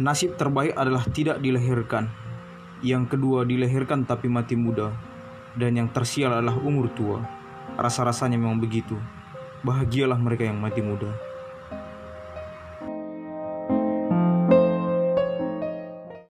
Nasib terbaik adalah tidak dilahirkan. Yang kedua dilahirkan tapi mati muda. Dan yang tersial adalah umur tua. Rasa-rasanya memang begitu. Bahagialah mereka yang mati muda.